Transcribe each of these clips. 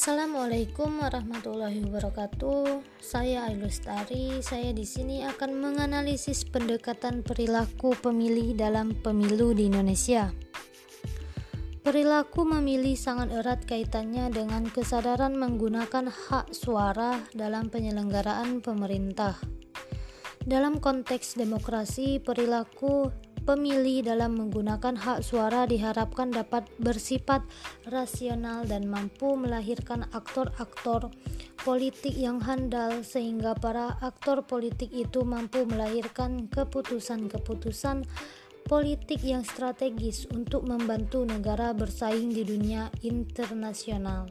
Assalamualaikum warahmatullahi wabarakatuh. Saya Ailustari. Saya di sini akan menganalisis pendekatan perilaku pemilih dalam pemilu di Indonesia. Perilaku memilih sangat erat kaitannya dengan kesadaran menggunakan hak suara dalam penyelenggaraan pemerintah. Dalam konteks demokrasi, perilaku pemilih dalam menggunakan hak suara diharapkan dapat bersifat rasional dan mampu melahirkan aktor-aktor politik yang handal sehingga para aktor politik itu mampu melahirkan keputusan-keputusan politik yang strategis untuk membantu negara bersaing di dunia internasional.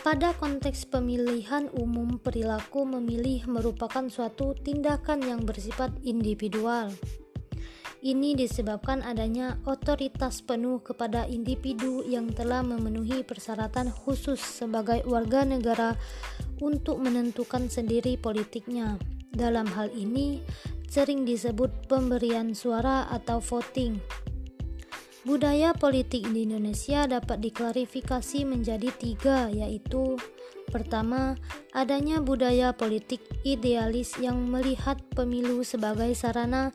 Pada konteks pemilihan umum, perilaku memilih merupakan suatu tindakan yang bersifat individual. Ini disebabkan adanya otoritas penuh kepada individu yang telah memenuhi persyaratan khusus sebagai warga negara untuk menentukan sendiri politiknya. Dalam hal ini, sering disebut pemberian suara atau voting. Budaya politik di Indonesia dapat diklarifikasi menjadi tiga, yaitu Pertama, adanya budaya politik idealis yang melihat pemilu sebagai sarana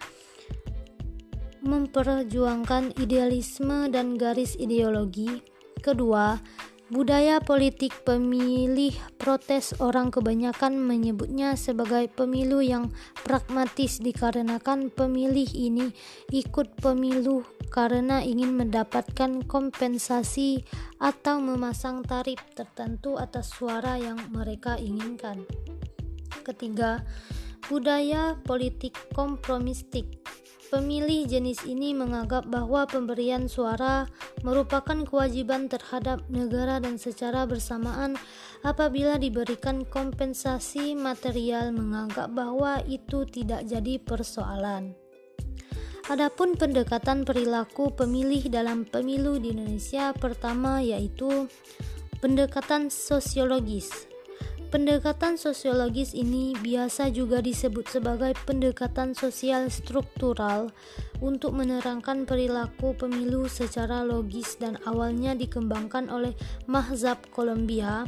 memperjuangkan idealisme dan garis ideologi. Kedua, Budaya politik pemilih protes orang kebanyakan menyebutnya sebagai pemilu yang pragmatis dikarenakan pemilih ini ikut pemilu karena ingin mendapatkan kompensasi atau memasang tarif tertentu atas suara yang mereka inginkan. Ketiga, budaya politik kompromistik Pemilih jenis ini menganggap bahwa pemberian suara merupakan kewajiban terhadap negara dan secara bersamaan apabila diberikan kompensasi material menganggap bahwa itu tidak jadi persoalan. Adapun pendekatan perilaku pemilih dalam pemilu di Indonesia pertama yaitu pendekatan sosiologis. Pendekatan sosiologis ini biasa juga disebut sebagai pendekatan sosial struktural untuk menerangkan perilaku pemilu secara logis dan awalnya dikembangkan oleh Mahzab Columbia.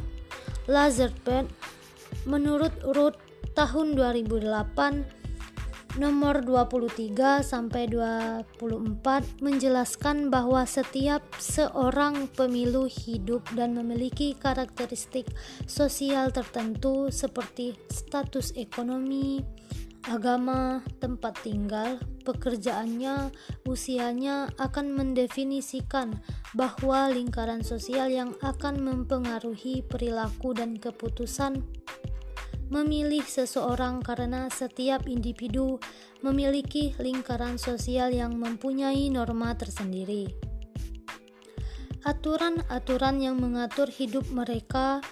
Lazarpet menurut Ruth tahun 2008 nomor 23 sampai 24 menjelaskan bahwa setiap seorang pemilu hidup dan memiliki karakteristik sosial tertentu seperti status ekonomi, agama, tempat tinggal, pekerjaannya, usianya akan mendefinisikan bahwa lingkaran sosial yang akan mempengaruhi perilaku dan keputusan memilih seseorang karena setiap individu memiliki lingkaran sosial yang mempunyai norma tersendiri. Aturan-aturan yang mengatur hidup mereka,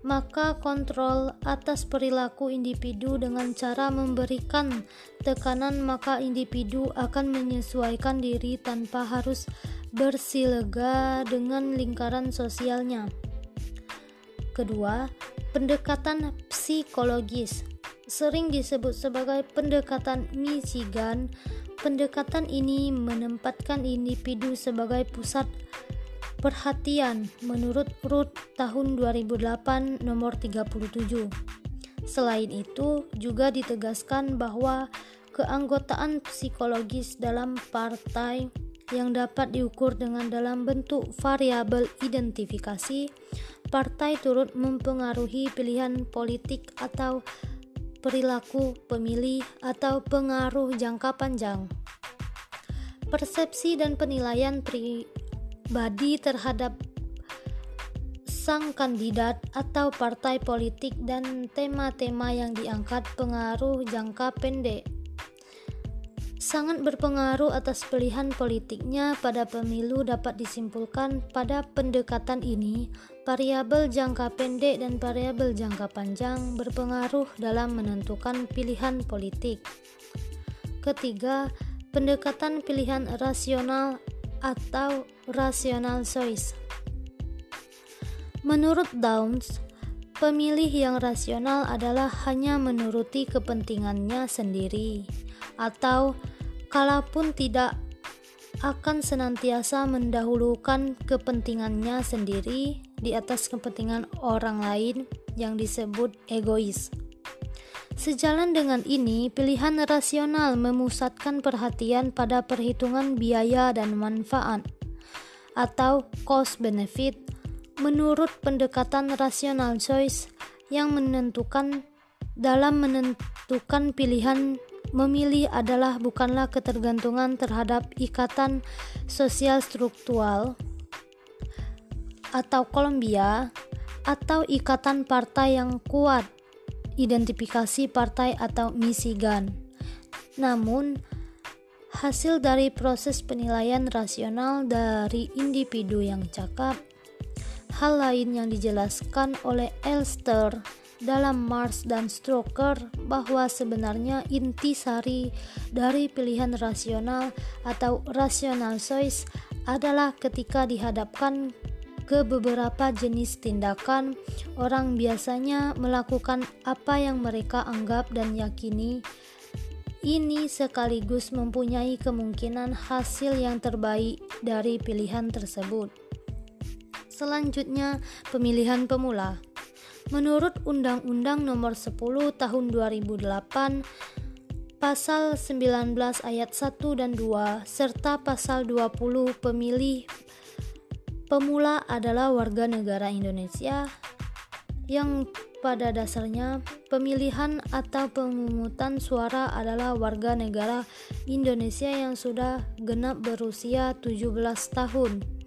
maka kontrol atas perilaku individu dengan cara memberikan tekanan, maka individu akan menyesuaikan diri tanpa harus bersilega dengan lingkaran sosialnya. Kedua, pendekatan psikologis sering disebut sebagai pendekatan Michigan. Pendekatan ini menempatkan individu sebagai pusat perhatian menurut Ruth tahun 2008 nomor 37. Selain itu, juga ditegaskan bahwa keanggotaan psikologis dalam partai yang dapat diukur dengan dalam bentuk variabel identifikasi, partai turut mempengaruhi pilihan politik atau perilaku pemilih atau pengaruh jangka panjang. Persepsi dan penilaian pribadi terhadap sang kandidat atau partai politik dan tema-tema yang diangkat pengaruh jangka pendek sangat berpengaruh atas pilihan politiknya pada pemilu dapat disimpulkan pada pendekatan ini variabel jangka pendek dan variabel jangka panjang berpengaruh dalam menentukan pilihan politik. Ketiga, pendekatan pilihan rasional atau rational choice. Menurut Downs, pemilih yang rasional adalah hanya menuruti kepentingannya sendiri atau kalaupun tidak akan senantiasa mendahulukan kepentingannya sendiri di atas kepentingan orang lain yang disebut egois. Sejalan dengan ini, pilihan rasional memusatkan perhatian pada perhitungan biaya dan manfaat atau cost benefit menurut pendekatan rasional choice yang menentukan dalam menentukan pilihan memilih adalah bukanlah ketergantungan terhadap ikatan sosial struktural atau Kolombia atau ikatan partai yang kuat identifikasi partai atau Michigan. Namun, hasil dari proses penilaian rasional dari individu yang cakap, hal lain yang dijelaskan oleh Elster dalam Mars dan Stroker bahwa sebenarnya inti sari dari pilihan rasional atau rational choice adalah ketika dihadapkan ke beberapa jenis tindakan, orang biasanya melakukan apa yang mereka anggap dan yakini. Ini sekaligus mempunyai kemungkinan hasil yang terbaik dari pilihan tersebut. Selanjutnya, pemilihan pemula. Menurut Undang-Undang Nomor 10 Tahun 2008 Pasal 19 ayat 1 dan 2 serta Pasal 20 pemilih pemula adalah warga negara Indonesia yang pada dasarnya pemilihan atau pemungutan suara adalah warga negara Indonesia yang sudah genap berusia 17 tahun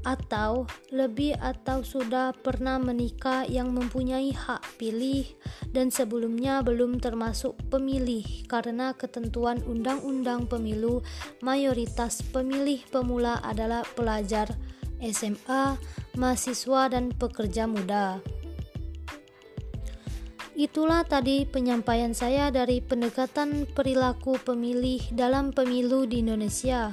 atau lebih atau sudah pernah menikah yang mempunyai hak pilih dan sebelumnya belum termasuk pemilih karena ketentuan undang-undang pemilu mayoritas pemilih pemula adalah pelajar SMA, mahasiswa dan pekerja muda. Itulah tadi penyampaian saya dari pendekatan perilaku pemilih dalam pemilu di Indonesia.